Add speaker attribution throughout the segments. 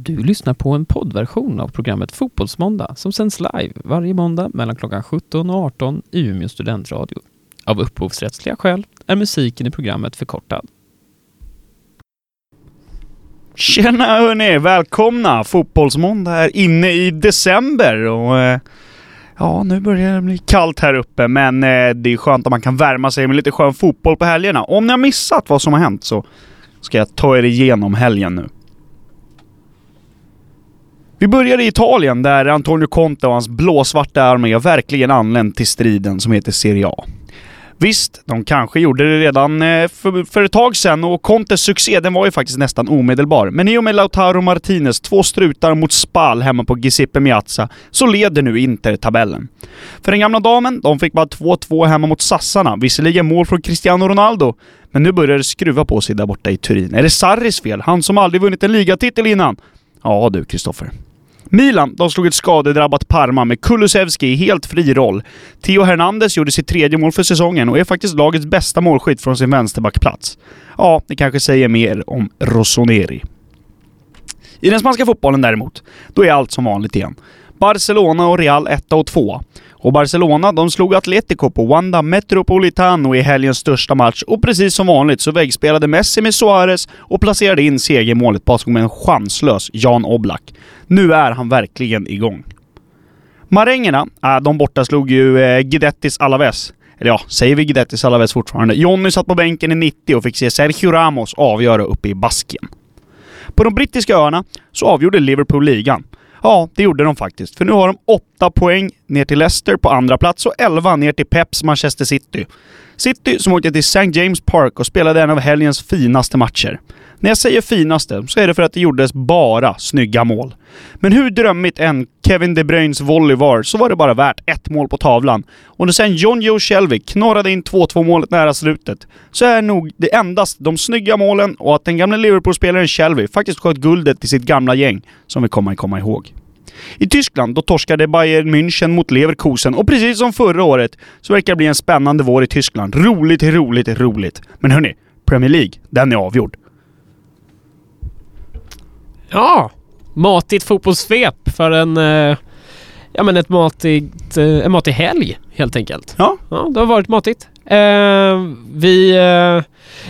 Speaker 1: Du lyssnar på en poddversion av programmet Fotbollsmåndag som sänds live varje måndag mellan klockan 17 och 18 i Umeå studentradio. Av upphovsrättsliga skäl är musiken i programmet förkortad.
Speaker 2: Tjena hörni! Välkomna! Fotbollsmåndag är inne i december och eh, ja, nu börjar det bli kallt här uppe men eh, det är skönt att man kan värma sig med lite skön fotboll på helgerna. Om ni har missat vad som har hänt så ska jag ta er igenom helgen nu. Vi börjar i Italien där Antonio Conte och hans blåsvarta armé verkligen anlänt till striden som heter Serie A. Visst, de kanske gjorde det redan eh, för, för ett tag sedan och Contes succé den var ju faktiskt nästan omedelbar. Men i och med Lautaro Martinez två strutar mot Spal hemma på Giuseppe Miazza så leder nu Inter tabellen. För den gamla damen, de fick bara 2-2 hemma mot Sassarna, visserligen mål från Cristiano Ronaldo, men nu börjar det skruva på sig där borta i Turin. Är det Sarris fel? Han som aldrig vunnit en ligatitel innan? Ja du, Kristoffer. Milan, de slog ett skadedrabbat Parma med Kulusevski i helt fri roll. Theo Hernandez gjorde sitt tredje mål för säsongen och är faktiskt lagets bästa målskytt från sin vänsterbackplats. Ja, det kanske säger mer om Rossoneri. I den spanska fotbollen däremot, då är allt som vanligt igen. Barcelona och Real 1 och 2. Och Barcelona, de slog Atletico på Wanda Metropolitano i helgens största match och precis som vanligt så väggspelade Messi med Suarez och placerade in segermålet bakom en chanslös Jan Oblak. Nu är han verkligen igång. Marängerna, äh, de borta slog ju eh, Guidettis Alaves. Eller ja, säger vi Guidettis Alaves fortfarande? Jonny satt på bänken i 90 och fick se Sergio Ramos avgöra uppe i Baskien. På de brittiska öarna så avgjorde Liverpool ligan. Ja, det gjorde de faktiskt. För nu har de 8 poäng ner till Leicester på andra plats och 11 ner till Peps Manchester City. City som åkte till St. James Park och spelade en av helgens finaste matcher. När jag säger finaste så är det för att det gjordes bara snygga mål. Men hur drömmigt än Kevin De Bruynes volley var så var det bara värt ett mål på tavlan. Och när sen John Joe Shelby knorrade in 2-2 målet nära slutet så är nog det endast de snygga målen och att den gamla Liverpool-spelaren Shelby faktiskt sköt guldet till sitt gamla gäng som vi kommer komma ihåg. I Tyskland då torskade Bayern München mot Leverkusen och precis som förra året så verkar det bli en spännande vår i Tyskland. Roligt, roligt, roligt. Men hörni, Premier League, den är avgjord.
Speaker 1: Ja, matigt fotbollssvep för en... Eh, ja men ett matigt, eh, en matig helg helt enkelt.
Speaker 2: Ja.
Speaker 1: Ja, det har varit matigt. Eh, vi, eh,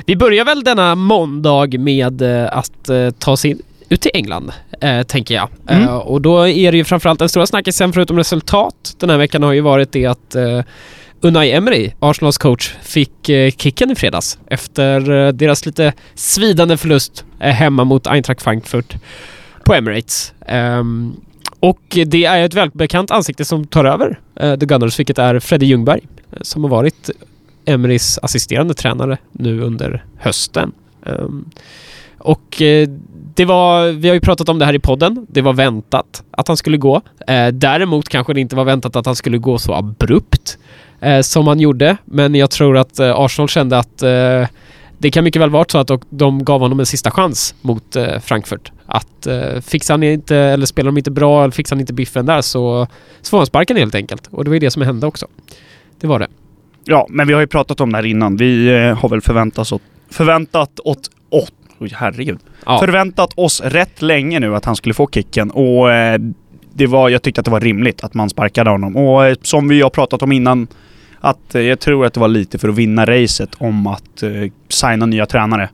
Speaker 1: vi börjar väl denna måndag med eh, att eh, ta in ut till England, tänker jag.
Speaker 2: Mm.
Speaker 1: Och då är det ju framförallt den stora snackisen förutom resultat den här veckan har ju varit det att Unai Emery, Arsenals coach, fick eh, kicken i fredags efter eh, deras lite svidande förlust eh, hemma mot Eintracht Frankfurt på Emirates. Ehm, och det är ett välbekant ansikte som tar över The Gunners, vilket är Freddy Ljungberg, som har varit Emerys assisterande tränare nu under hösten. Ehm, och det var, vi har ju pratat om det här i podden, det var väntat att han skulle gå. Eh, däremot kanske det inte var väntat att han skulle gå så abrupt eh, som han gjorde, men jag tror att eh, Arsenal kände att eh, det kan mycket väl vara så att de- de gav honom en sista chans mot eh, Frankfurt. Att eh, fixar han inte, eller spelar de inte bra, eller fixar han inte biffen där så, så får han sparken helt enkelt. Och det var ju det som hände också. Det var det.
Speaker 2: Ja, men vi har ju pratat om det här innan. Vi eh, har väl förväntat oss, förväntat åt, åt oj herregud.
Speaker 1: Ja.
Speaker 2: Förväntat oss rätt länge nu att han skulle få kicken och eh, det var, jag tyckte att det var rimligt att man sparkade honom. Och eh, som vi har pratat om innan, att eh, jag tror att det var lite för att vinna racet om att eh, signa nya tränare.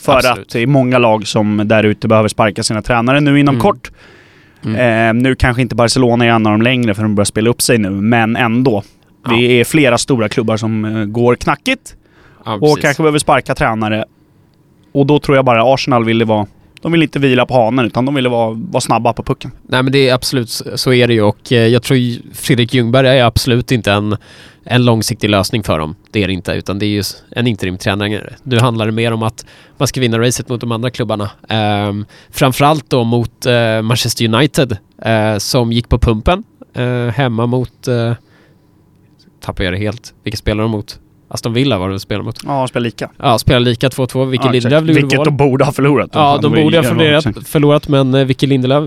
Speaker 2: För
Speaker 1: Absolut.
Speaker 2: att det är många lag som där ute behöver sparka sina tränare nu inom
Speaker 1: Mm.
Speaker 2: kort.
Speaker 1: Mm.
Speaker 2: Eh, nu kanske inte Barcelona är en av dem längre för de börjar spela upp sig nu, men ändå.
Speaker 1: Ja.
Speaker 2: Det är flera stora klubbar som går knackigt
Speaker 1: Ja,
Speaker 2: och kanske behöver sparka tränare. Och då tror jag bara Arsenal ville vara... De vill inte vila på hanen utan de ville vara, vara snabba på pucken.
Speaker 1: Nej men det är absolut, så är det ju och eh, jag tror Fredrik Ljungberg är absolut inte en, en långsiktig lösning för dem. Det är det inte, utan det är ju en interimtränare. Nu handlar det mer om att man ska vinna racet mot de andra klubbarna. Ehm, framförallt då mot eh, Manchester United eh, som gick på pumpen eh, hemma mot... Uh, tappar jag det helt. Vilka spelar de mot? Aston Villa var det de spelade mot.
Speaker 2: Ja, de spelar lika.
Speaker 1: Ja, spelar lika 2-2. Vicky
Speaker 2: ja.
Speaker 1: Lindelöf gjorde
Speaker 2: Vilket
Speaker 1: mål.
Speaker 2: de borde ha förlorat.
Speaker 1: Ja, de borde ha förlorat, förlorat men eh, Vicky Lindelöf,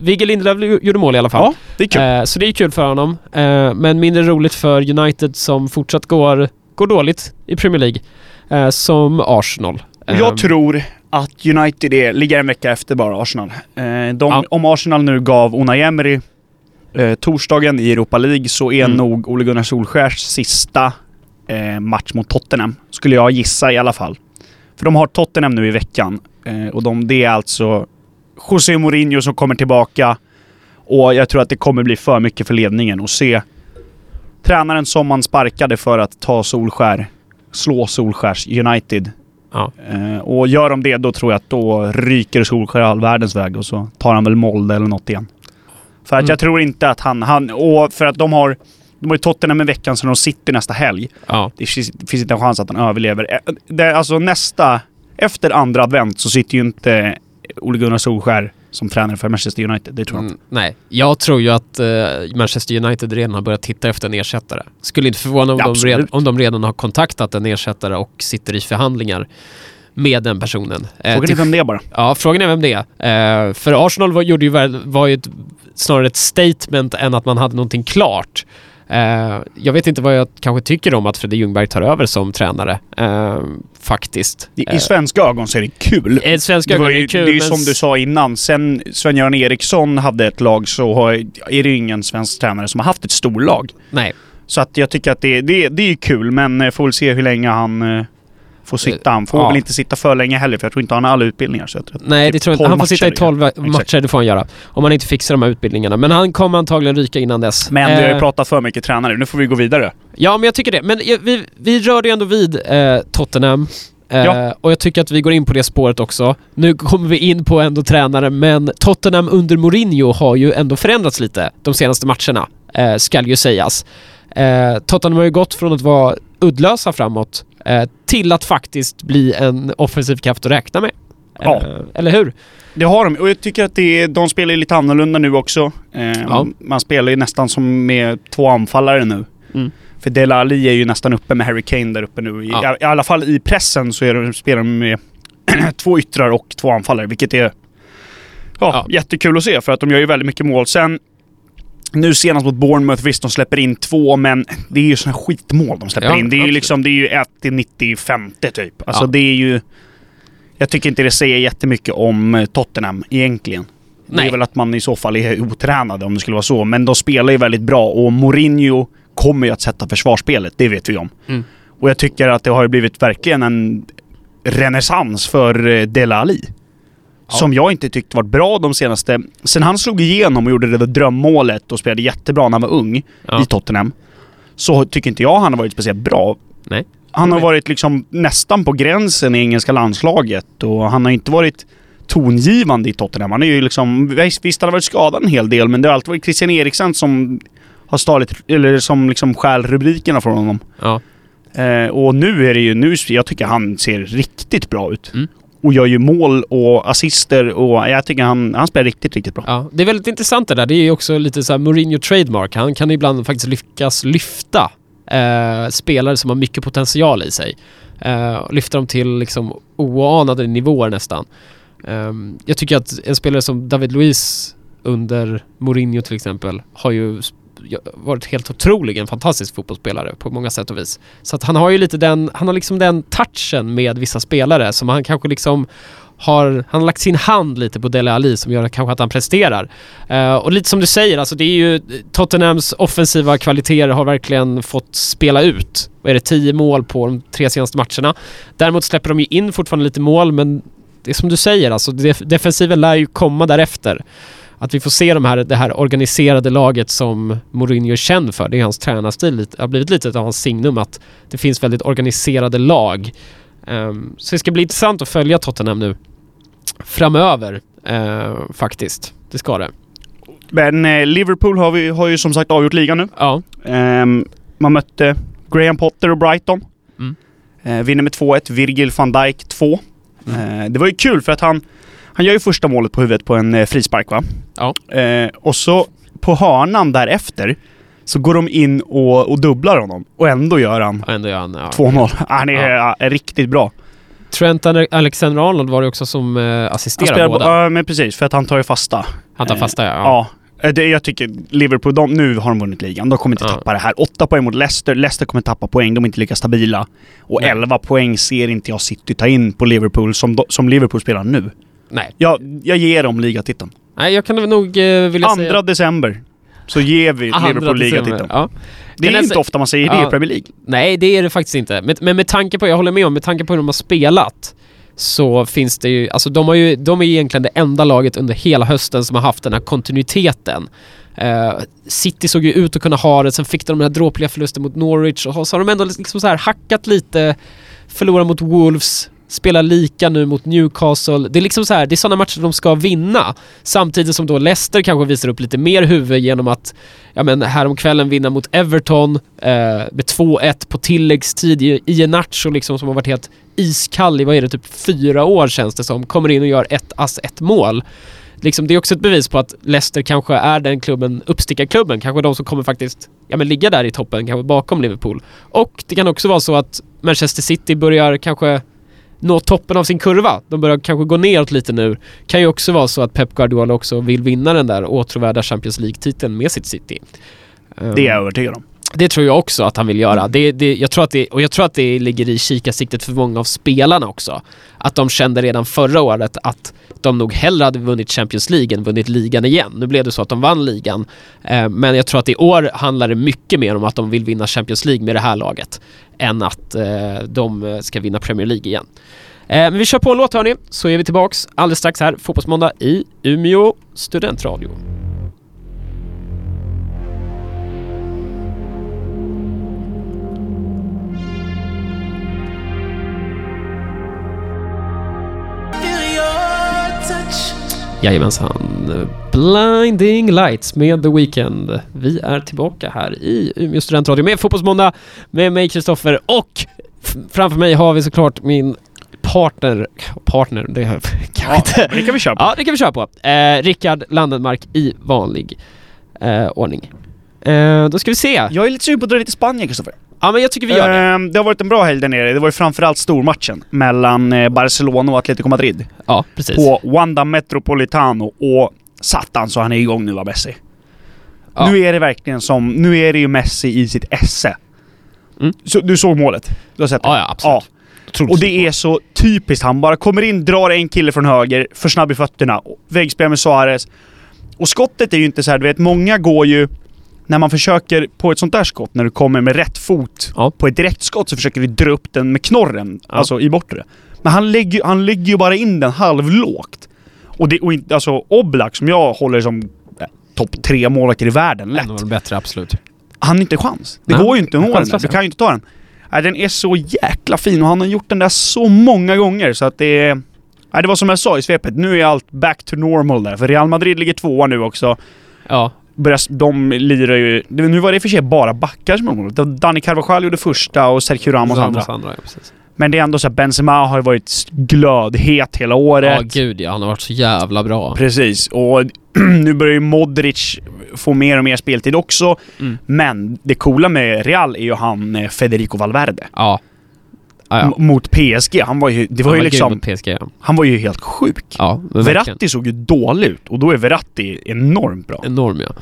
Speaker 1: Vicky Lindelöf gjorde mål i alla fall.
Speaker 2: Ja, det är kul.
Speaker 1: Eh, så det är kul för honom. Eh, men mindre roligt för United som fortsatt går, går dåligt i Premier League. Eh, som Arsenal.
Speaker 2: Jag
Speaker 1: Eh,
Speaker 2: tror att United är, ligger en vecka efter bara Arsenal. Eh, de,
Speaker 1: Ja.
Speaker 2: Om Arsenal nu gav Unai Emery eh, torsdagen i Europa League så är
Speaker 1: Mm.
Speaker 2: nog Ole Gunnar Solskjärs sista eh, match mot Tottenham. Skulle jag gissa i alla fall. För de har Tottenham nu i veckan. Eh, och de, det är alltså José Mourinho som kommer tillbaka. Och jag tror att det kommer bli för mycket för ledningen att se tränaren som man sparkade för att ta Solskär, slå Solskärs United.
Speaker 1: Ja.
Speaker 2: Eh, och gör de det, då tror jag att då ryker Solskär all världens väg och så tar han väl Molde eller något igen. För att
Speaker 1: Mm.
Speaker 2: jag tror inte att han, han... Och för att de har... De har ju Tottenham en veckan så de sitter nästa helg.
Speaker 1: Ja.
Speaker 2: Det finns, det finns inte en chans att han överlever. Eh, Det, alltså nästa... Efter andra advent så sitter ju inte Ole Gunnar Solskär som tränare för Manchester United. Det tror jag inte.
Speaker 1: Mm, nej, jag tror ju att eh, Manchester United redan har börjat titta efter en ersättare. Skulle inte förvåna om,
Speaker 2: Ja,
Speaker 1: de,
Speaker 2: absolut.
Speaker 1: red, om de redan har kontaktat en ersättare och sitter i förhandlingar med den personen. Eh,
Speaker 2: Frågan
Speaker 1: till-
Speaker 2: är vem det är bara.
Speaker 1: Ja, frågan är vem det är. Eh, för Arsenal var, gjorde ju var ju ett, snarare ett statement än att man hade någonting klart. Eh, jag vet inte vad jag kanske tycker om att Fredrik Ljungberg tar över som tränare. Eh, faktiskt.
Speaker 2: I,
Speaker 1: Eh,
Speaker 2: svenska ögon så är det kul.
Speaker 1: I svenska ögon är det kul,
Speaker 2: det är som du sa innan. Sen Sven-Göran Eriksson hade ett lag så har, är det ju ingen svensk tränare som har haft ett storlag.
Speaker 1: Nej,
Speaker 2: Så att jag tycker att det, det, det är kul, men får väl se hur länge han får sitta. Han får
Speaker 1: Ja.
Speaker 2: väl inte sitta för länge heller, för jag tror inte han har alla utbildningar. Så jag tror
Speaker 1: nej det
Speaker 2: typ
Speaker 1: tror jag inte.
Speaker 2: 12
Speaker 1: Han får sitta i
Speaker 2: matcher
Speaker 1: 12
Speaker 2: Exakt.
Speaker 1: matcher, det får han göra. Om han inte fixar de här utbildningarna. Men han kommer antagligen ryka innan dess.
Speaker 2: Men vi har ju
Speaker 1: Eh,
Speaker 2: pratat för mycket tränare, nu får vi gå vidare.
Speaker 1: Ja, men jag tycker det. Men eh, vi, vi rörde ju ändå vid eh, Tottenham. Eh,
Speaker 2: Ja.
Speaker 1: Och jag tycker att vi går in på det spåret också. Nu kommer vi in på ändå tränare, men Tottenham under Mourinho har ju ändå förändrats lite de senaste matcherna, eh, skall ju sägas. Eh, Tottenham har ju gått från att vara uddlösa framåt eh, till att faktiskt bli en offensiv kraft att räkna med.
Speaker 2: Ja.
Speaker 1: Eh, eller hur?
Speaker 2: Det har de, och jag tycker att det, de spelar lite annorlunda nu också. Eh,
Speaker 1: Ja.
Speaker 2: Man spelar ju nästan som med två anfallare nu.
Speaker 1: Mm.
Speaker 2: För Dele Alli är ju nästan uppe med Harry Kane där uppe nu. I,
Speaker 1: Ja.
Speaker 2: I alla fall i pressen så är de, spelar de med två yttrar och två anfallare, vilket är ja,
Speaker 1: Ja.
Speaker 2: jättekul att se för att de gör ju väldigt mycket mål. Sen nu senast mot Bournemouth, visst de släpper in två, men det är ju såna skitmål de släpper
Speaker 1: Ja,
Speaker 2: in. Det är ju liksom, det är ju 1 till 95 typ. Alltså
Speaker 1: Ja.
Speaker 2: det är ju... Jag tycker inte det säger jättemycket om eh, Tottenham egentligen. Det
Speaker 1: Nej.
Speaker 2: är väl att man i så fall är otränade om det skulle vara så. Men de spelar ju väldigt bra och Mourinho kommer ju att sätta försvarsspelet, det vet vi om.
Speaker 1: Mm.
Speaker 2: Och jag tycker att det har ju blivit verkligen en renässans för eh, Dele Alli.
Speaker 1: Ja.
Speaker 2: Som jag inte tyckt varit bra de senaste... Sen han slog igenom och gjorde det där drömmålet och spelade jättebra när han var ung
Speaker 1: Ja.
Speaker 2: i Tottenham. Så tycker inte jag han har varit speciellt bra.
Speaker 1: Nej.
Speaker 2: Han har varit liksom nästan på gränsen i engelska landslaget och han har inte varit tongivande i Tottenham. Han är ju liksom... Visst han har varit skadad en hel del men det har alltid varit Christian Eriksen som har stalit, eller som liksom stjäl rubrikerna från honom.
Speaker 1: Ja.
Speaker 2: Eh, och nu är det ju, nu, jag tycker han ser riktigt bra ut.
Speaker 1: Mm.
Speaker 2: Och gör ju mål och assister och jag tycker han, han spelar riktigt, riktigt bra.
Speaker 1: Ja, det är väldigt intressant det där. Det är ju också lite så här Mourinho trademark. Han kan ibland faktiskt lyckas lyfta eh, spelare som har mycket potential i sig. Eh, lyfta dem till liksom oanade nivåer nästan. Eh, jag tycker att en spelare som David Luiz under Mourinho till exempel har ju varit helt otrolig, en fantastisk fotbollsspelare på många sätt och vis. Så att han har ju lite den, han har liksom den touchen med vissa spelare som han kanske liksom har, han har lagt sin hand lite på Dele Alli som gör kanske att han presterar. Eh, och lite som du säger, alltså det är ju Tottenhams offensiva kvaliteter har verkligen fått spela ut. Vad är det, 10 mål på de tre senaste matcherna. Däremot släpper de ju in fortfarande lite mål men det är som du säger, alltså def- defensiven lär ju komma därefter. Att vi får se de här, det här organiserade laget som Mourinho är känd för. Det är hans tränarstil. lite- har blivit lite av hans signum att det finns väldigt organiserade lag. Ehm, så det ska bli intressant att följa Tottenham nu framöver eh, faktiskt. Det ska det.
Speaker 2: Men eh, Liverpool har, vi, har ju som sagt avgjort ligan nu.
Speaker 1: Ja.
Speaker 2: Ehm, man mötte Graham Potter och Brighton.
Speaker 1: Mm.
Speaker 2: Eh, vinner med 2-1. Virgil van Dijk 2.
Speaker 1: Mm.
Speaker 2: Eh, det var ju kul för att han, han gör ju första målet på huvudet på en eh, frispark va?
Speaker 1: Ja.
Speaker 2: Eh, och så på hörnan därefter så går de in och, och dubblar honom. Och ändå gör han
Speaker 1: ändå gör han... Ja.
Speaker 2: 2-0. Han är,
Speaker 1: Ja.
Speaker 2: är riktigt bra.
Speaker 1: Trent Ale- Alexander-Arnold var det också som eh, assisterade båda.
Speaker 2: Ja, men precis. För att han tar ju fasta.
Speaker 1: han tar
Speaker 2: eh,
Speaker 1: fasta ja. ja.
Speaker 2: Eh, Det, jag tycker Liverpool, de, nu har de vunnit ligan. De kommer inte
Speaker 1: Ja.
Speaker 2: tappa det här. Åtta poäng mot Leicester. Leicester kommer tappa poäng. De är inte lika stabila. Och. 11 poäng ser inte jag City ta in på Liverpool som, som Liverpool spelar nu.
Speaker 1: Nej.
Speaker 2: Jag, jag ger dem ligatiteln.
Speaker 1: Nej, jag kan nog eh, vilja säga...
Speaker 2: Andra december så ger vi
Speaker 1: Andra
Speaker 2: Liverpool ligatiteln.
Speaker 1: Ja.
Speaker 2: Det är
Speaker 1: Kan jag
Speaker 2: inte ofta man säger det
Speaker 1: Ja.
Speaker 2: i Premier League.
Speaker 1: Nej, det är det faktiskt inte. Men, men med tanke på, jag håller med om, med tanke på hur de har spelat så finns det ju, alltså de, har ju, de är ju egentligen det enda laget under hela hösten som har haft den här kontinuiteten. Eh, City såg ju ut att kunna ha det, sen fick de den här dråpliga förlusten mot Norwich och så har de ändå liksom så här hackat lite, förlorat mot Wolves, spelar lika nu mot Newcastle. Det är liksom så här, det är sådana matcher de ska vinna. Samtidigt som då Leicester kanske visar upp lite mer huvud genom att ja men häromkvällen vinna mot Everton eh, med 2-1 på tilläggstid i, i en Nacho liksom som har varit helt iskall i, vad är det, typ fyra år känns det som. Kommer in och gör ett ass, ett mål. Liksom, det är också ett bevis på att Leicester kanske är den klubben, uppstickarklubben, kanske de som kommer faktiskt ja, men ligga där i toppen, kanske bakom Liverpool. Och det kan också vara så att Manchester City börjar kanske nå toppen av sin kurva. De börjar kanske gå neråt lite nu. Kan ju också vara så att Pep Guardiola också vill vinna den där åtråvärda Champions League-titeln med sitt City.
Speaker 2: Det är jag övertygad om.
Speaker 1: Det tror jag också att han vill göra. Det, det, jag tror att det, och jag tror att det ligger i kikarsiktet för många av spelarna också. Att de kände redan förra året att de nog hellre hade vunnit Champions League än vunnit ligan igen. Nu blev det så att de vann ligan. Eh, men jag tror att i år handlar det mycket mer om att de vill vinna Champions League med det här laget. Än att eh, de ska vinna Premier League igen. Eh, men vi kör på en låt hörni, så är vi tillbaks alldeles strax här, Fotbollsmåndag i Umeå studentradio. Jajamensan. Blinding Lights med The Weeknd. Vi är tillbaka här i Umeå studentradio med Fotbollsmåndag med mig Kristoffer och framför mig har vi såklart min partner, partner, det kan
Speaker 2: Ja,
Speaker 1: inte.
Speaker 2: det kan vi köra på.
Speaker 1: Ja, det kan vi köra på. Eh, Rickard Landenmark i vanlig eh, ordning. Eh, då ska vi se.
Speaker 2: Jag är lite sugen på att dra till Spanien, Kristoffer.
Speaker 1: Ja, men jag tycker vi gör det.
Speaker 2: Ehm, det har varit en bra helg där nere. Det var ju framförallt stormatchen mellan eh, Barcelona och Atletico Madrid.
Speaker 1: Ja, precis.
Speaker 2: På Wanda Metropolitano och satan så han är igång nu va, Messi.
Speaker 1: Ja.
Speaker 2: Nu är det verkligen som, nu är det ju Messi i sitt esse.
Speaker 1: Mm.
Speaker 2: Så, du såg målet? Du har sett det?
Speaker 1: Ja, ja, absolut. Otroligt
Speaker 2: Och det är så typiskt. Han bara kommer in, drar en kille från höger, för snabb i fötterna, väggspel med Suarez. Och skottet är ju inte så här, du vet, många går ju... När man försöker på ett sånt där skott, när du kommer med rätt fot
Speaker 1: Ja.
Speaker 2: på ett direktskott så försöker vi dra upp den med knorren,
Speaker 1: Ja.
Speaker 2: alltså i bortre. Men han lägger, han lägger ju bara in den halvlågt. Och det, och inte, alltså Oblak som jag håller som eh, topp tre målvakter i världen, lätt.
Speaker 1: En av de bättre, absolut.
Speaker 2: Han har inte chans. Det
Speaker 1: Nej,
Speaker 2: går ju inte att nå den Du kan ju inte ta den. Nej, den är så jäkla fin och han har gjort den där så många gånger så att det är... Nej, det var som jag sa i svepet. Nu är allt back to normal där. För Real Madrid ligger tvåa nu också.
Speaker 1: Ja,
Speaker 2: Börjar, de lirar ju... Nu var det i och för sig bara backar som gjorde. Danny Carvajal gjorde första och Sergio Ramos andra.
Speaker 1: Ramos andra, ja, precis.
Speaker 2: Men det är ändå så att Benzema har ju varit glödhet hela året.
Speaker 1: Ja, gud ja. Han har varit så jävla bra.
Speaker 2: Precis, och nu börjar ju Modric få mer och mer speltid också.
Speaker 1: Mm.
Speaker 2: Men det coola med Real är ju han eh, Federico Valverde.
Speaker 1: Ja. Ja, ja.
Speaker 2: Mot PSG. Han var ju, det var
Speaker 1: Han
Speaker 2: ju
Speaker 1: grym
Speaker 2: liksom...
Speaker 1: PSG, ja.
Speaker 2: Han var ju helt sjuk.
Speaker 1: Ja.
Speaker 2: Verratti såg ju dålig ut och då är Verratti enormt bra.
Speaker 1: Enorm ja.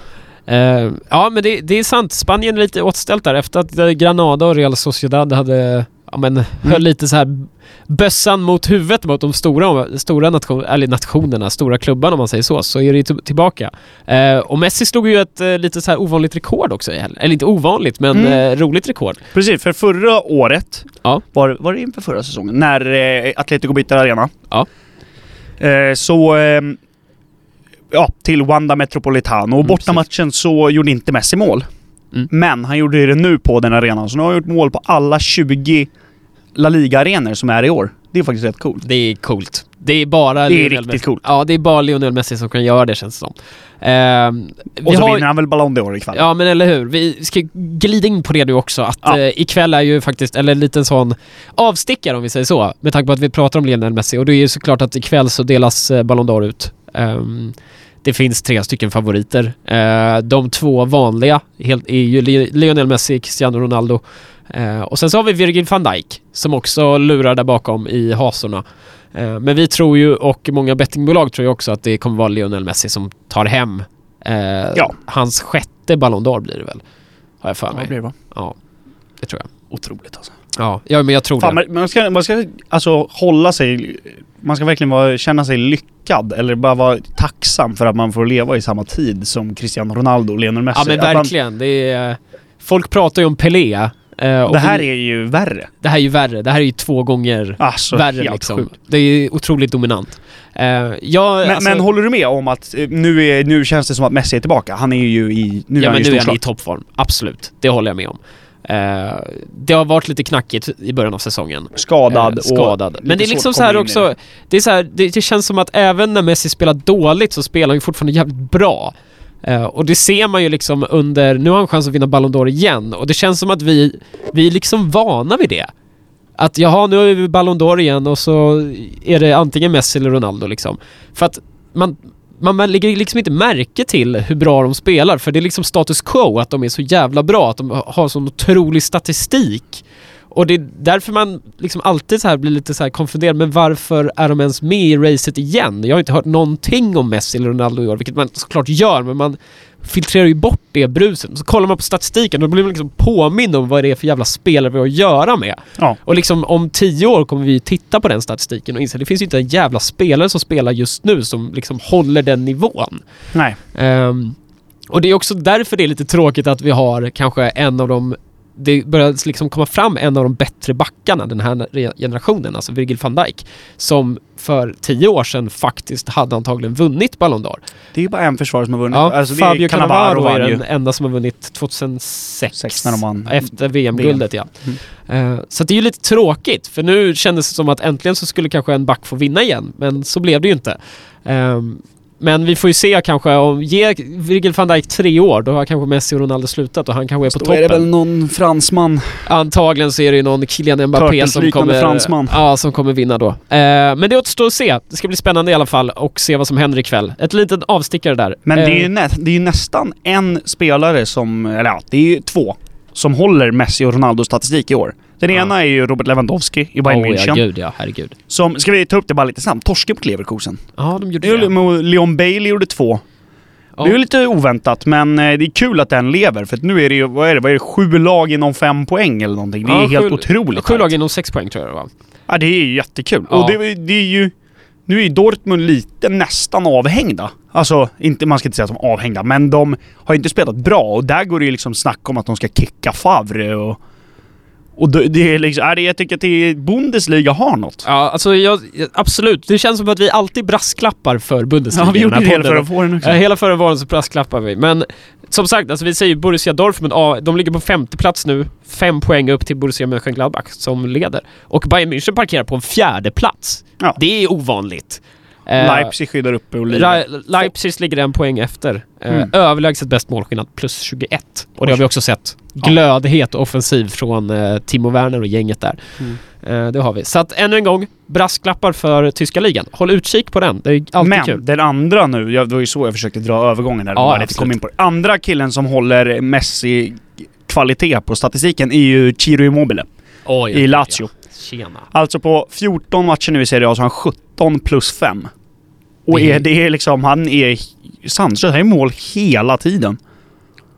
Speaker 1: Eh, ja men det, det är sant, Spanien är lite återställt där efter att eh, Granada och Real Sociedad hade Ja men
Speaker 2: Mm.
Speaker 1: höll lite så här bössan mot huvudet mot de stora, stora nation, eller nationerna, stora klubbarna om man säger så, så är det ju tillbaka. Eh, och Messi slog ju ett eh, lite så här ovanligt rekord också. Eller inte ovanligt, men
Speaker 2: Mm.
Speaker 1: eh, roligt rekord.
Speaker 2: Precis, för förra året,
Speaker 1: Ja.
Speaker 2: var, var det inför förra säsongen, när eh, Atletico bytte arena.
Speaker 1: Ja.
Speaker 2: Eh, så... Eh, ja, till Wanda Metropolitano. Och
Speaker 1: Mm,
Speaker 2: bortamatchen så gjorde inte Messi mål.
Speaker 1: Mm.
Speaker 2: Men han gjorde det nu på den arenan. Så nu har han gjort mål på alla 20 La Liga-arenor som är i år. Det är faktiskt rätt coolt.
Speaker 1: Det är coolt. Det är bara
Speaker 2: Det är
Speaker 1: Lionel
Speaker 2: riktigt
Speaker 1: Messi.
Speaker 2: coolt.
Speaker 1: Ja, det är bara Lionel Messi som kan göra det känns det som. Vi
Speaker 2: Och så
Speaker 1: har-
Speaker 2: vinner han väl Ballon d'Or ikväll.
Speaker 1: Ja men eller hur. Vi ska glida in på det nu också att
Speaker 2: Ja.
Speaker 1: eh, ikväll är ju faktiskt, eller en liten sån avstickare om vi säger så, med tanke på att vi pratar om Lionel Messi och det är ju såklart att ikväll så delas eh, Ballon d'Or ut. Ehm, det finns tre stycken favoriter. Eh, de två vanliga helt, är ju Li- Lionel Messi, Cristiano Ronaldo eh, och sen så har vi Virgil van Dijk som också lurar där bakom i hasorna. Eh, men vi tror ju, och många bettingbolag tror ju också att det kommer vara Lionel Messi som tar hem Eh,
Speaker 2: Ja.
Speaker 1: Hans sjätte Ballon d'Or blir det väl? Har jag för
Speaker 2: Ja,
Speaker 1: mig.
Speaker 2: blir det va?
Speaker 1: Ja, det tror jag.
Speaker 2: Otroligt alltså.
Speaker 1: Ja, ja men jag tror
Speaker 2: Fan,
Speaker 1: det.
Speaker 2: man, ska, man ska alltså hålla sig... Man ska verkligen vara, känna sig lyckad eller bara vara tacksam för att man får leva i samma tid som Cristiano Ronaldo och Lionel Messi.
Speaker 1: Ja men
Speaker 2: Att man-
Speaker 1: verkligen. Det är, folk pratar ju om Pelé. Eh,
Speaker 2: det här
Speaker 1: vi,
Speaker 2: är ju värre.
Speaker 1: det här är ju värre. Det här är ju två gånger
Speaker 2: Alltså
Speaker 1: värre liksom.
Speaker 2: sjukt.
Speaker 1: Det är otroligt dominant. Uh, jag,
Speaker 2: Men,
Speaker 1: alltså,
Speaker 2: men håller du med om att eh, nu, är, nu känns det som att Messi är tillbaka? Han är ju i... Nu är
Speaker 1: ja
Speaker 2: han
Speaker 1: men
Speaker 2: ju
Speaker 1: nu är han i toppform. Absolut. Det håller jag med om. Eh, det har varit lite knackigt i början av säsongen.
Speaker 2: Skadad
Speaker 1: Eh,
Speaker 2: och...
Speaker 1: skadad. Men det är liksom så här också, det är så här, det, det känns som att även när Messi spelar dåligt så spelar han ju fortfarande jävligt bra. Eh, och det ser man ju liksom under, nu har han chans att vinna Ballon d'Or igen och det känns som att vi, vi är liksom vana vid det. Att jaha, nu är vi Ballon d'Or igen och så är det antingen Messi eller Ronaldo liksom. För att man, man, man lägger liksom inte märke till hur bra de spelar för det är liksom status quo att de är så jävla bra, att de har sån otrolig statistik. Och det är därför man liksom alltid så här blir lite så här konfunderad, men varför är de ens med i racet igen? Jag har inte hört någonting om Messi eller Ronaldo i år, vilket man såklart gör, men man filtrerar ju bort det bruset. Så kollar man på statistiken, då blir man liksom påmind om vad det är för jävla spelare vi har att göra med.
Speaker 2: Ja.
Speaker 1: Och liksom om tio år kommer vi titta på den statistiken och inse att det finns ju inte en jävla spelare som spelar just nu som liksom håller den nivån.
Speaker 2: Nej.
Speaker 1: Ehm, och det är också därför det är lite tråkigt att vi har kanske en av de det börjar liksom komma fram en av de bättre backarna den här generationen, alltså Virgil van Dijk, som för tio år sedan faktiskt hade antagligen vunnit Ballon d'Or.
Speaker 2: Det är ju bara en försvarare som har vunnit.
Speaker 1: Ja,
Speaker 2: alltså,
Speaker 1: Fabio Cannavaro är den enda som har vunnit 2006.
Speaker 2: Sex när de vann.
Speaker 1: Efter VM-guldet ja.
Speaker 2: Mm.
Speaker 1: Eh, så det är ju lite tråkigt, för nu kändes det som att äntligen så skulle kanske en back få vinna igen, men så blev det ju inte. Ehm, men vi får ju se kanske om, ge Virgil van Dijk tre år, då har kanske Messi och Ronaldo slutat och han kanske är på
Speaker 2: Då
Speaker 1: toppen.
Speaker 2: är det väl någon fransman.
Speaker 1: Antagligen så är det ju någon Kylian Mbappé som kommer,
Speaker 2: fransman.
Speaker 1: ja, som kommer vinna då. Eh, men det återstår att se. Det ska bli spännande i alla fall och se vad som händer ikväll. Ett litet avstickare där.
Speaker 2: Men det är, ju
Speaker 1: Eh,
Speaker 2: nä, det är nästan en spelare som, eller ja, det är ju två, som håller Messi och Ronaldos statistik i år. Den
Speaker 1: Ja.
Speaker 2: ena är ju Robert Lewandowski i Bayern
Speaker 1: oh, ja,
Speaker 2: München.
Speaker 1: gud ja, herregud.
Speaker 2: Som, ska vi ta upp det bara lite snabbt? Torske mot Leverkusen.
Speaker 1: Ja, de gjorde
Speaker 2: Det Leon Bailey gjorde två.
Speaker 1: Ja.
Speaker 2: Det är ju lite oväntat, men eh, det är kul att den lever. För nu är det ju, vad är det, vad är det, sju lag inom fem poäng eller någonting. Det är
Speaker 1: Ja,
Speaker 2: helt
Speaker 1: sju-
Speaker 2: otroligt.
Speaker 1: Sju lag inom sex poäng tror jag det var.
Speaker 2: Ja, det är ju jättekul.
Speaker 1: Ja.
Speaker 2: Och det, det är ju... Nu är ju Dortmund lite nästan avhängda. Alltså, inte, man ska inte säga att de är avhängda, men de har ju inte spelat bra. Och där går det ju liksom snack om att de ska kicka Favre och... Och det, är liksom... Jag tycker att Bundesliga har något.
Speaker 1: Ja, alltså jag, absolut. Det känns som att vi alltid brasklappar för Bundesliga
Speaker 2: Ja, vi gjorde det
Speaker 1: podden.
Speaker 2: för att få den också.
Speaker 1: Ja, hela förra våren så brasklappar vi. Men som sagt, alltså vi säger Borussia Dortmund, ja, de ligger på femte plats nu. Fem poäng upp till Borussia Mönchengladbach som leder. Och Bayern München parkerar på en fjärde plats.
Speaker 2: Ja.
Speaker 1: Det är ovanligt. Eh,
Speaker 2: Leipzig skyddar uppe och.
Speaker 1: Re- Leipzig ligger en poäng efter. Eh,
Speaker 2: Mm.
Speaker 1: Överlägset bäst målskillnad, plus 21. Och det har vi också sett.
Speaker 2: Ja.
Speaker 1: Glödhet offensiv från eh, Timo Werner och gänget där.
Speaker 2: Mm.
Speaker 1: Det har vi. Så att ännu en gång, brasklappar för tyska ligan. Håll utkik på den. Det är alltid
Speaker 2: Men
Speaker 1: kul.
Speaker 2: den andra nu, det var ju så jag försökte dra övergången här.
Speaker 1: Ja,
Speaker 2: Ja,
Speaker 1: absolut.
Speaker 2: kom in på det. Andra killen som håller Messi kvalitet på statistiken är ju Ciro Immobile
Speaker 1: Oj,
Speaker 2: i Lazio.
Speaker 1: Tjena.
Speaker 2: Alltså på 14 matcher nu i Serie A så har han 17 plus 5. Och
Speaker 1: Det är-
Speaker 2: det är liksom, han är sanslös. Han är mål hela tiden.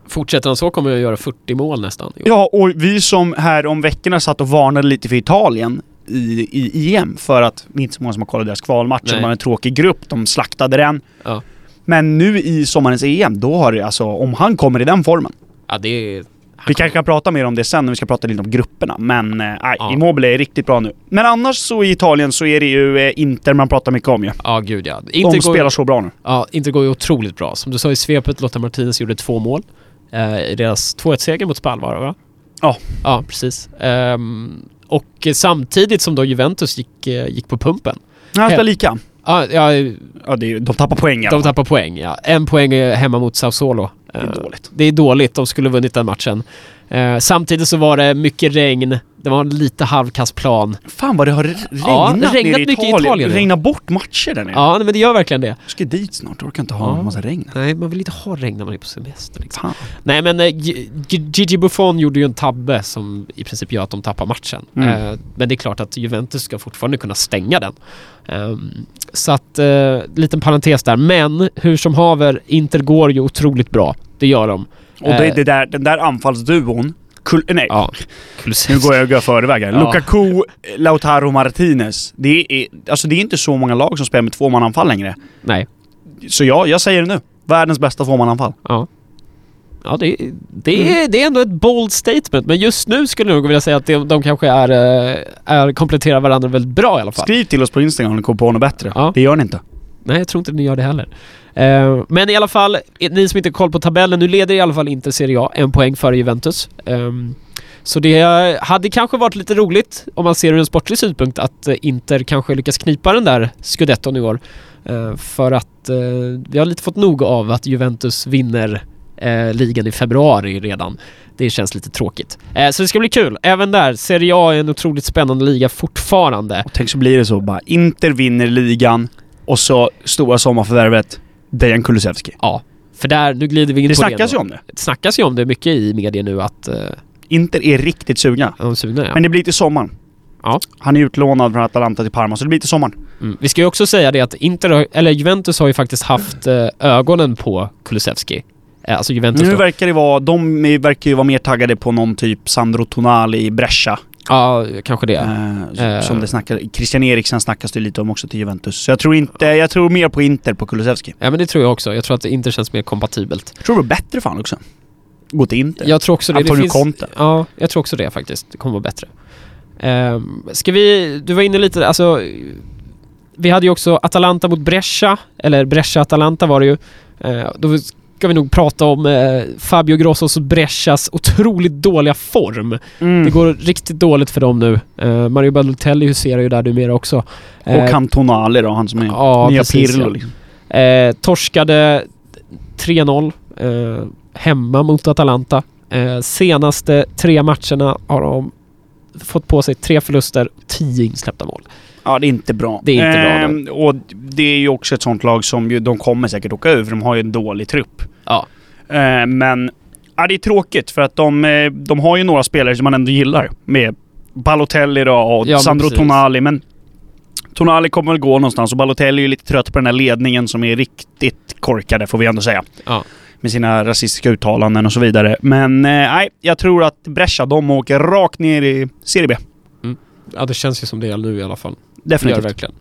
Speaker 1: Fortsätter han så kommer jag göra 40 mål nästan.
Speaker 2: Ja, och vi som här om veckorna satt och varnade lite för Italien i, i EM för att det är inte så många som har kollat deras kvalmatch.
Speaker 1: Nej.
Speaker 2: De har en tråkig grupp, de slaktade den.
Speaker 1: Ja.
Speaker 2: Men nu i sommarens EM, då har det alltså, om han kommer i den formen.
Speaker 1: Ja, det är...
Speaker 2: Vi kanske kan prata mer om det sen när vi ska prata lite om grupperna. Men eh,
Speaker 1: Ja.
Speaker 2: Immobile är riktigt bra nu. Men annars så i Italien så är det ju eh, Inter man pratar mycket om ju.
Speaker 1: Ja, gud ja.
Speaker 2: De
Speaker 1: Inter
Speaker 2: spelar
Speaker 1: går,
Speaker 2: så bra nu.
Speaker 1: ja, Inter går ju otroligt bra. Som du sa i svepet, Lotta Martinez gjorde två mål. Eh, I deras 2-1-seger mot Spal var det va?
Speaker 2: Ja.
Speaker 1: Ja, precis. Ehm, och samtidigt som då Juventus gick, eh, gick på pumpen.
Speaker 2: Han
Speaker 1: He-
Speaker 2: spelar lika.
Speaker 1: Ja, ja,
Speaker 2: Ja, det är, de tappar poäng alla
Speaker 1: de tappar poäng ja. En poäng är hemma mot Sassuolo.
Speaker 2: Det är
Speaker 1: Eh,
Speaker 2: dåligt.
Speaker 1: Det är dåligt, de skulle vunnit den matchen. Eh, samtidigt så var det mycket regn. Det var en lite halvkass plan.
Speaker 2: Fan vad det har regnat,
Speaker 1: Ja, det regnat
Speaker 2: nere i
Speaker 1: mycket i
Speaker 2: Italien.
Speaker 1: Italien.
Speaker 2: Det regnar bort matcher där nere.
Speaker 1: Ja, men det gör verkligen det.
Speaker 2: Jag ska dit snart, jag orkar inte ha
Speaker 1: Ja.
Speaker 2: en massa regn.
Speaker 1: Nej, man vill inte ha regn när man är på semester liksom.
Speaker 2: Fan.
Speaker 1: Nej men eh, Gigi Buffon gjorde ju en tabbe som i princip gör att de tappar matchen.
Speaker 2: Mm.
Speaker 1: Men det är klart att Juventus ska fortfarande kunna stänga den. Ehm, så att, liten parentes där. Men hur som haver, Inter går ju otroligt bra. Det gör de.
Speaker 2: Och det,
Speaker 1: Eh.
Speaker 2: det där, den där anfallsduon, kul, nej,
Speaker 1: Ja.
Speaker 2: nu går jag, går jag förväg här.
Speaker 1: Ja.
Speaker 2: Lukaku, Lautaro Martinez. Det är, alltså det är inte så många lag som spelar med tvåmananfall längre.
Speaker 1: Nej.
Speaker 2: Så ja, jag säger det nu. Världens bästa tvåmananfall.
Speaker 1: Ja. Ja, det, det, är, det är ändå ett bold statement. Men just nu skulle jag nog vilja säga att de, de kanske är, eh, är, kompletterar varandra väldigt bra i alla fall.
Speaker 2: Skriv till oss på Instagram om ni kommer på något bättre.
Speaker 1: Ja.
Speaker 2: Det gör ni inte.
Speaker 1: Nej, jag tror inte ni gör det heller. Eh, men i alla fall, ni som inte har koll på tabellen, nu leder i alla fall inte Serie A en poäng före Juventus. Ehm, så det hade kanske varit lite roligt, om man ser ur en sportlig synpunkt, att eh, Inter kanske lyckas knipa den där scudetton i år. Eh, för att eh, vi har lite fått nog av att Juventus vinner ligan i februari redan. Det känns lite tråkigt. Så det ska bli kul. Även där, Serie A är en otroligt spännande liga fortfarande.
Speaker 2: Och tänk så blir det så bara. Inter vinner ligan och så stora sommarförvärvet Dejan Kulusevski.
Speaker 1: Ja, för där, nu glider vi in
Speaker 2: Det
Speaker 1: på
Speaker 2: snackas
Speaker 1: det
Speaker 2: ju om det.
Speaker 1: Det snackas ju om det mycket i media nu att uh,
Speaker 2: Inter är riktigt sugna.
Speaker 1: de sugna ja.
Speaker 2: Men det blir till sommaren.
Speaker 1: Ja.
Speaker 2: Han är utlånad från Atalanta till Parma, så det blir till sommaren.
Speaker 1: mm. Vi ska ju också säga det att Inter, eller Juventus har ju faktiskt haft eh, ögonen på Kulusevski. Eh, alltså Juventus
Speaker 2: Nu
Speaker 1: då.
Speaker 2: verkar det vara, de verkar ju vara mer taggade på någon typ Sandro Tonali i Brescia.
Speaker 1: Ja, kanske det.
Speaker 2: Eh,
Speaker 1: Eh.
Speaker 2: Som det snackar, Christian Eriksen snackas det lite om också till Juventus. Så jag tror inte, jag tror mer på Inter på Kulusevski.
Speaker 1: Ja men det tror jag också. Jag tror att Inter känns mer kompatibelt.
Speaker 2: Jag tror det var bättre för han också. Gå till Inter.
Speaker 1: Jag tror också det.
Speaker 2: Antonio
Speaker 1: det finns,
Speaker 2: Conte.
Speaker 1: Ja, jag tror också det faktiskt. Det kommer vara bättre. Um, ska vi... Du var inne lite, alltså... Vi hade ju också Atalanta mot Brescia, eller Brescia-Atalanta var det ju. Eh, då ska vi nog prata om eh, Fabio Grossos Brescias otroligt dåliga form.
Speaker 2: Mm.
Speaker 1: Det går riktigt dåligt för dem nu. Eh, Mario Balotelli huserar ju där numera också. Eh,
Speaker 2: Och han Tonali då, han som är
Speaker 1: ja,
Speaker 2: nya
Speaker 1: precis,
Speaker 2: Pirlo
Speaker 1: ja.
Speaker 2: liksom.
Speaker 1: Eh, torskade 3-0 eh, hemma mot Atalanta. Eh, senaste tre matcherna har de fått på sig tre förluster och tio insläppta mål.
Speaker 2: Ja, det är inte bra.
Speaker 1: Det är inte bra,
Speaker 2: Ehm, Och det är ju också ett sånt lag som ju, de kommer säkert åka ur, för de har ju en dålig trupp.
Speaker 1: Ja.
Speaker 2: Ehm, men, ja, det är tråkigt för att de, eh, de har ju några spelare som man ändå gillar. Med Balotelli då och
Speaker 1: Ja,
Speaker 2: Sandro
Speaker 1: precis.
Speaker 2: Tonali, men Tonali kommer väl gå någonstans och Balotelli är ju lite trött på den här ledningen som är riktigt korkade, får vi ändå säga.
Speaker 1: Ja.
Speaker 2: Med sina rasistiska uttalanden och så vidare. Men eh, nej, jag tror att Brescia, de åker rakt ner i Serie B.
Speaker 1: ja, det känns ju som det är nu i alla fall. Det gör det
Speaker 2: Definitivt.
Speaker 1: verkligen.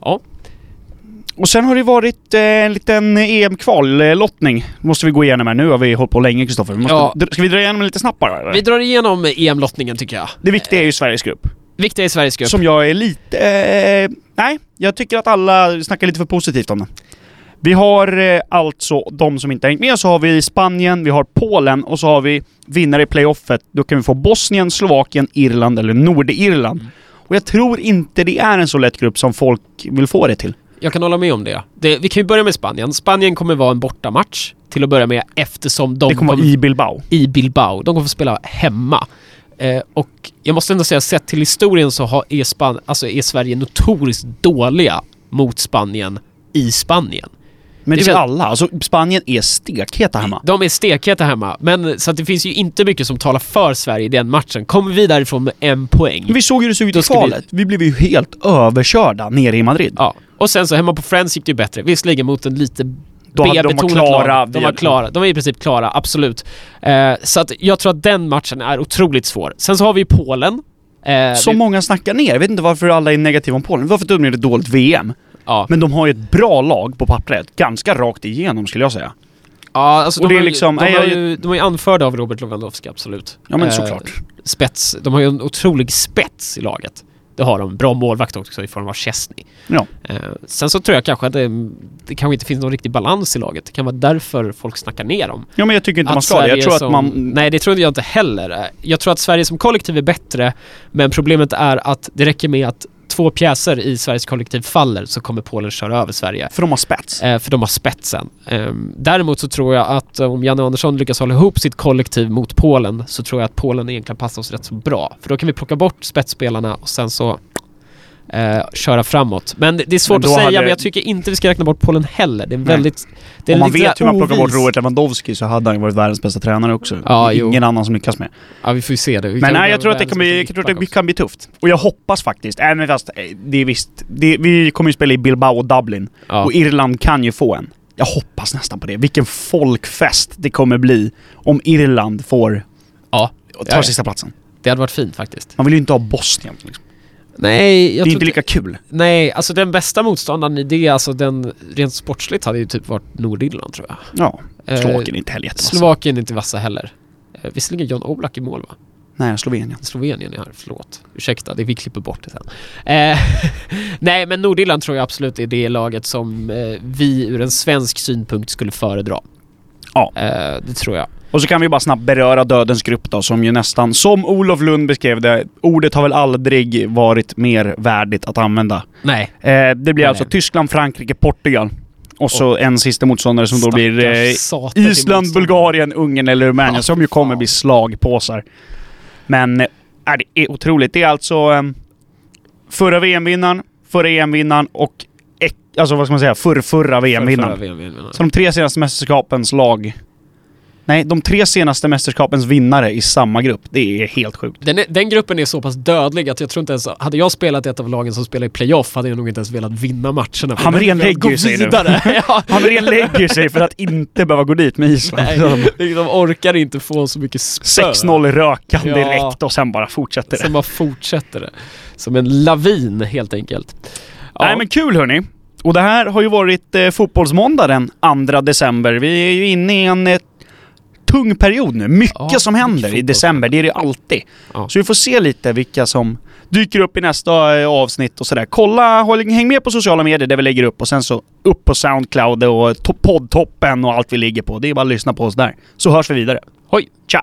Speaker 1: Ja,
Speaker 2: Och sen har det varit eh, en liten EM-kvallottning. Måste vi gå igenom här. Nu har vi hållit på länge Kristoffer.
Speaker 1: Ja.
Speaker 2: Ska vi dra igenom lite snabbt bara? eller?
Speaker 1: vi drar igenom EM-lottningen tycker jag.
Speaker 2: Det viktiga är ju Sveriges grupp.
Speaker 1: Viktiga i Sveriges grupp.
Speaker 2: Som jag är lite... Eh, nej, jag tycker att alla snackar lite för positivt om den. Vi har eh, alltså de som inte hängt med, så har vi Spanien, vi har Polen och så har vi vinnare i playoffet. Då kan vi få Bosnien, Slovakien, Irland eller Nordirland.
Speaker 1: Mm.
Speaker 2: Och jag tror inte det är en så lätt grupp som folk vill få det till.
Speaker 1: Jag kan hålla med om det. det. Vi kan ju börja med Spanien. Spanien kommer vara en bortamatch till att börja med eftersom de
Speaker 2: det kommer vara i Bilbao.
Speaker 1: i Bilbao. De kommer få spela hemma. Eh, och jag måste ändå säga, sett till historien så har, är, Span alltså är Sverige notoriskt dåliga mot Spanien i Spanien.
Speaker 2: Men
Speaker 1: Det
Speaker 2: det
Speaker 1: är väl-
Speaker 2: alla. Alltså Spanien är stekheta hemma.
Speaker 1: De är stekheta hemma, men så att det finns ju inte mycket som talar för Sverige i den matchen. Kommer vi därifrån med en poäng,
Speaker 2: Men vi såg hur det såg ut i
Speaker 1: ska vi-
Speaker 2: kvalet. Vi... blev ju helt överkörda nere i Madrid.
Speaker 1: ja. Och sen så hemma på Friends gick det ju bättre. Visserligen mot en lite
Speaker 2: Då hade de var klara.
Speaker 1: De var klara. De är i princip klara, absolut. Eh, så att jag tror att den matchen är otroligt svår. Sen så har vi ju Polen. Eh,
Speaker 2: Som
Speaker 1: vi,
Speaker 2: många snackar ner. Jag vet inte varför alla är negativa om Polen. Varför de är ett dåligt VM?
Speaker 1: Ja.
Speaker 2: Men de har ju ett bra lag på pappret. Ganska rakt igenom skulle jag säga.
Speaker 1: Ja, alltså
Speaker 2: Och
Speaker 1: de,
Speaker 2: är liksom-
Speaker 1: de,
Speaker 2: nej,
Speaker 1: har ju, de är ju anförda av Robert Lewandowski, absolut.
Speaker 2: Ja men
Speaker 1: Eh,
Speaker 2: såklart.
Speaker 1: Spets. De har ju en otrolig spets i laget. Det har de. Bra målvakt också i form av Chesney.
Speaker 2: Ja.
Speaker 1: Eh, sen så tror jag kanske att det, det kanske inte finns någon riktig balans i laget. Det kan vara därför folk snackar ner dem.
Speaker 2: Ja men jag tycker inte man
Speaker 1: Att
Speaker 2: ska det. Jag
Speaker 1: Sverige
Speaker 2: tror att
Speaker 1: som,
Speaker 2: man...
Speaker 1: Nej, det tror jag inte heller. Jag tror att Sverige som kollektiv är bättre, men problemet är att det räcker med att två pjäser i Sveriges kollektiv faller så kommer Polen köra över Sverige.
Speaker 2: För de har spets.
Speaker 1: Eh, för de har spetsen. Eh, däremot så tror jag att eh, om Janne Andersson lyckas hålla ihop sitt kollektiv mot Polen så tror jag att Polen egentligen passar oss rätt så bra. För då kan vi plocka bort spetsspelarna och sen så eh, köra framåt. Men det, det är svårt att säga,
Speaker 2: hade-
Speaker 1: men jag tycker inte vi ska räkna bort Polen heller. Det är
Speaker 2: Nej.
Speaker 1: väldigt... Det är
Speaker 2: Om man vet hur man plockar bort. Robert Lewandowski så hade han ju varit världens bästa tränare också.
Speaker 1: Ja,
Speaker 2: är
Speaker 1: jo.
Speaker 2: Ingen annan som lyckas med.
Speaker 1: Ja, vi får ju se det. Vi
Speaker 2: Men nej, jag tror att det kan bli, jag tror att det kan bli tufft. Och jag hoppas faktiskt, även fast eh, det är visst, det, vi kommer ju spela i Bilbao och Dublin.
Speaker 1: Ja.
Speaker 2: Och Irland kan ju få en. Jag hoppas nästan på det. Vilken folkfest det kommer bli om Irland får
Speaker 1: ja,
Speaker 2: ta
Speaker 1: Ja, ja.
Speaker 2: sista platsen.
Speaker 1: det hade varit fint faktiskt.
Speaker 2: Man vill ju inte ha Bosnien. Liksom.
Speaker 1: Nej, jag
Speaker 2: Det är inte lika kul.
Speaker 1: Nej, alltså den bästa motståndaren i det, alltså den rent sportsligt hade ju typ varit Nordirland tror jag.
Speaker 2: Ja,
Speaker 1: Eh,
Speaker 2: Slovakien är inte heller jättevassa.
Speaker 1: Slovakien är inte vassa heller. Eh, visserligen John Oblak i mål va?
Speaker 2: Nej, Slovenien.
Speaker 1: Slovenien är här, förlåt. Ursäkta, det vi klipper bort det sen. Eh, nej, men Nordirland tror jag absolut är det laget som eh, vi ur en svensk synpunkt skulle föredra.
Speaker 2: Ja.
Speaker 1: Eh, det tror jag.
Speaker 2: Och så kan vi bara snabbt beröra Dödens grupp då, som ju nästan, som Olof Lund beskrev det, ordet har väl aldrig varit mer värdigt att använda.
Speaker 1: Nej.
Speaker 2: Eh, det blir
Speaker 1: Nej.
Speaker 2: alltså Tyskland, Frankrike, Portugal. Och så en sista motståndare som då blir eh, Island. Bulgarien, Ungern eller Rumänien
Speaker 1: Ja,
Speaker 2: som ju kommer bli slagpåsar. Men eh, det är otroligt. Det är alltså eh, förra VM-vinnaren, förra EM-vinnaren och alltså vad ska man säga, förra VM-vinnaren.
Speaker 1: VM-vinnaren.
Speaker 2: Så de tre senaste mästerskapens lag... Nej, de tre senaste mästerskapens vinnare i samma grupp. Det är helt sjukt.
Speaker 1: Den, den gruppen är så pass dödlig att jag tror inte ens... Hade jag spelat ett av lagen som spelar i playoff hade jag nog inte ens velat vinna matcherna.
Speaker 2: Hamrén lägger sig nu.
Speaker 1: vidare. ja.
Speaker 2: Hamrén lägger sig för att inte behöva gå dit med Island.
Speaker 1: Nej, de orkar inte få så mycket spö.
Speaker 2: 6-0 i rökan
Speaker 1: Ja.
Speaker 2: direkt och sen bara fortsätter det.
Speaker 1: Sen bara fortsätter det. Som en lavin helt enkelt. Ja,
Speaker 2: Nej men kul hörni. Och det här har ju varit eh, fotbollsmåndag den 2 december. Vi är ju inne i en eh, tung period nu. Mycket
Speaker 1: Ja,
Speaker 2: som händer i
Speaker 1: fotboll.
Speaker 2: december, det är det ju alltid.
Speaker 1: Ja.
Speaker 2: Så vi får se lite vilka som dyker upp i nästa eh, avsnitt och sådär. Kolla, häng med på sociala medier där vi lägger upp och sen så upp på Soundcloud och to- poddtoppen och allt vi ligger på. Det är bara att lyssna på oss där. Så hörs vi vidare.
Speaker 1: Hoj!
Speaker 2: Tja!